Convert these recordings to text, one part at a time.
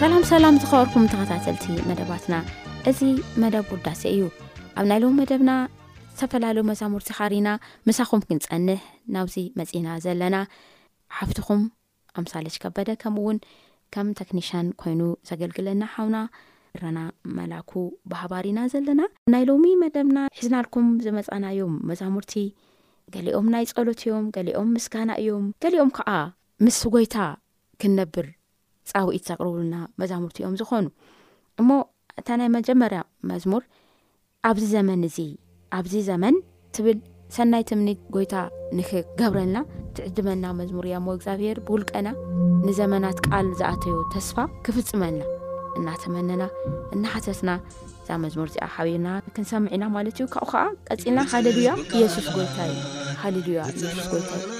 ሰላም ሰላም ዝኸበርኩም ተኸታተልቲ መደባትና እዚ መደብ ውዳሴ እዩ ኣብ ናይ ሎም መደብና ዝተፈላለዩ መዛሙርቲ ኻሪና ምሳኹም ክንፀንህ ናብዚ መፂና ዘለና ሓፍትኹም ኣምሳለች ከበደ ከምኡ ውን ከም ተክኒሻን ኮይኑ ዘገልግለና ሓውና ረና መላኩ ብሃባር ኢና ዘለና ናይ ሎሚ መደብና ሒዝናልኩም ዝመጻናዮም መዛሙርቲ ገሊኦም ናይ ጸሎት እዮም ገሊኦም ምስጋና እዮም ገሊኦም ከኣ ምስ ጎይታ ክንነብር ጻውኢት ዘቅርቡልና መዛሙርቲ እዮም ዝኾኑ እሞ እታ ናይ መጀመርያ መዝሙር ኣብዚ ዘመን እዚ ኣብዚ ዘመን ትብል ሰናይ ትምኒት ጎይታ ንክ ገብረልና ትዕድመና መዝሙር እያ እሞ እግዛብሄር ብውልቀና ንዘመናት ቃል ዝኣተዮ ተስፋ ክፍጽመልና እና ተመነና እና ሓተትና እዛ መዝሙር እዚኣ ሓቢርና ክንሰምዕ ኢና ማለት እዩ ካብኡ ከዓ ቀጺልና ሃለሉያ ኢየሱስ ጎይታ እዩ ሃለሉያ ኢየሱስ ጎይታ እዩ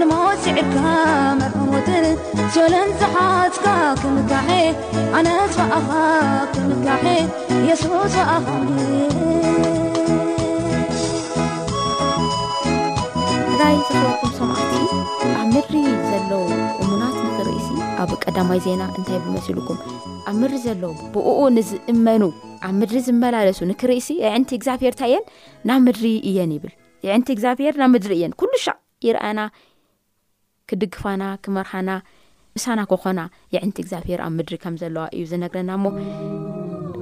ንሞት ስዒርካ መርዑ ሞትን ሶለን ዝሓዝካ ክምካሐ ኣነስ ብኣኻ ክምካሐ የሱስ ብኣኻ ትግራይ ዝኽበርኩም ሰማዕቲ ኣብ ምድሪ ዘለዉ እሙናት ንኽርእሲ ኣብ ቀዳማይ ዜና እንታይ ብመስልኩም ኣብ ምድሪ ዘለዉ ብእኡ ንዝእመኑ ኣብ ምድሪ ዝመላለሱ ንክርእሲ ኣዕንቲ እግዚኣብሔር እንታይ እየን ናብ ምድሪ እየን ይብል የዕንቲ እግዚኣብሄር ናብ ምድሪ እየን ኩሉ ሻዕ ይርኣያና ክድግፋና ክመርሓና ምሳና ክኾና የዕንቲ እግዚኣብሄር ኣብ ምድሪ ከም ዘለዋ እዩ ዝነግረና እሞ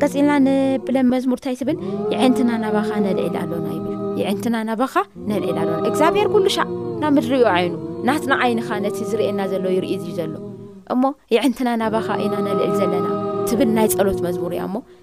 ቀጺልና ንብለ መዝሙር እንታይ ትብል የዕንትና ናባኻ ነልዒል ኣሎና ይብል የዕንትና ናባኻ ነልዒል ኣሎና እግዚኣብሄር ኩሉ ሻዕ ናብ ምድሪ እዩ ዓይኑ ናትና ዓይንኻ ነቲ ዝርእየና ዘሎ ይርኢ እዩ ዘሎ እሞ የዕንትና ናባኻ ኢና ነልዕል ዘለና ትብል ናይ ጸሎት መዝሙር እያ እሞ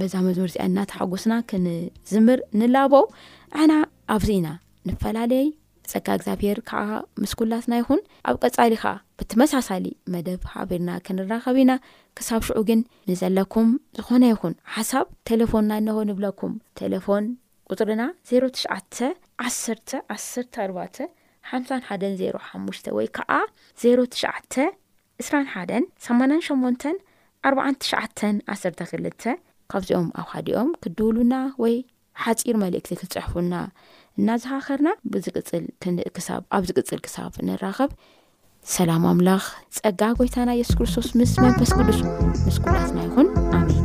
በዛ መዝሙር እዚኣ እናተሓጎስና ክንዝምር ንላቦ ኣሕና ኣብዚ ኢና ንፈላለይ ፀካ እግዚኣብሄር ከዓ ምስ ኩላትና ይኹን ኣብ ቀፃሊ ኸዓ ብተመሳሳሊ መደብ ሓቢርና ክንራኸብ ኢና ክሳብ ሽዑ ግን ንዘለኩም ዝኾነ ይኹን ሓሳብ ቴሌፎንና እነሆ ንብለኩም ቴሌፎን ቁፅርና 091114 ሓ1 0ሓ ወይ ከዓ 09 ዕስራን ሓደን ሰማንያን ሸሞንተን ኣርብዓን ትሽዓተን ዓሰርተ ክልተ። ካብዚኦም ኣብ ሓዲኦም ክትድውሉና ወይ ሓጺር መልእክቲ ክትጽሕፉልና እናዘኻኸርና ብዝቅጽል ክሳብ ኣብ ዝቅጽል ክሳብ ንራኸብ ሰላም ኣምላኽ ጸጋ ጎይታና የሱስ ክርስቶስ ምስ መንፈስ ቅዱስ ምስ ኩላትና ይኹን ኣሜን።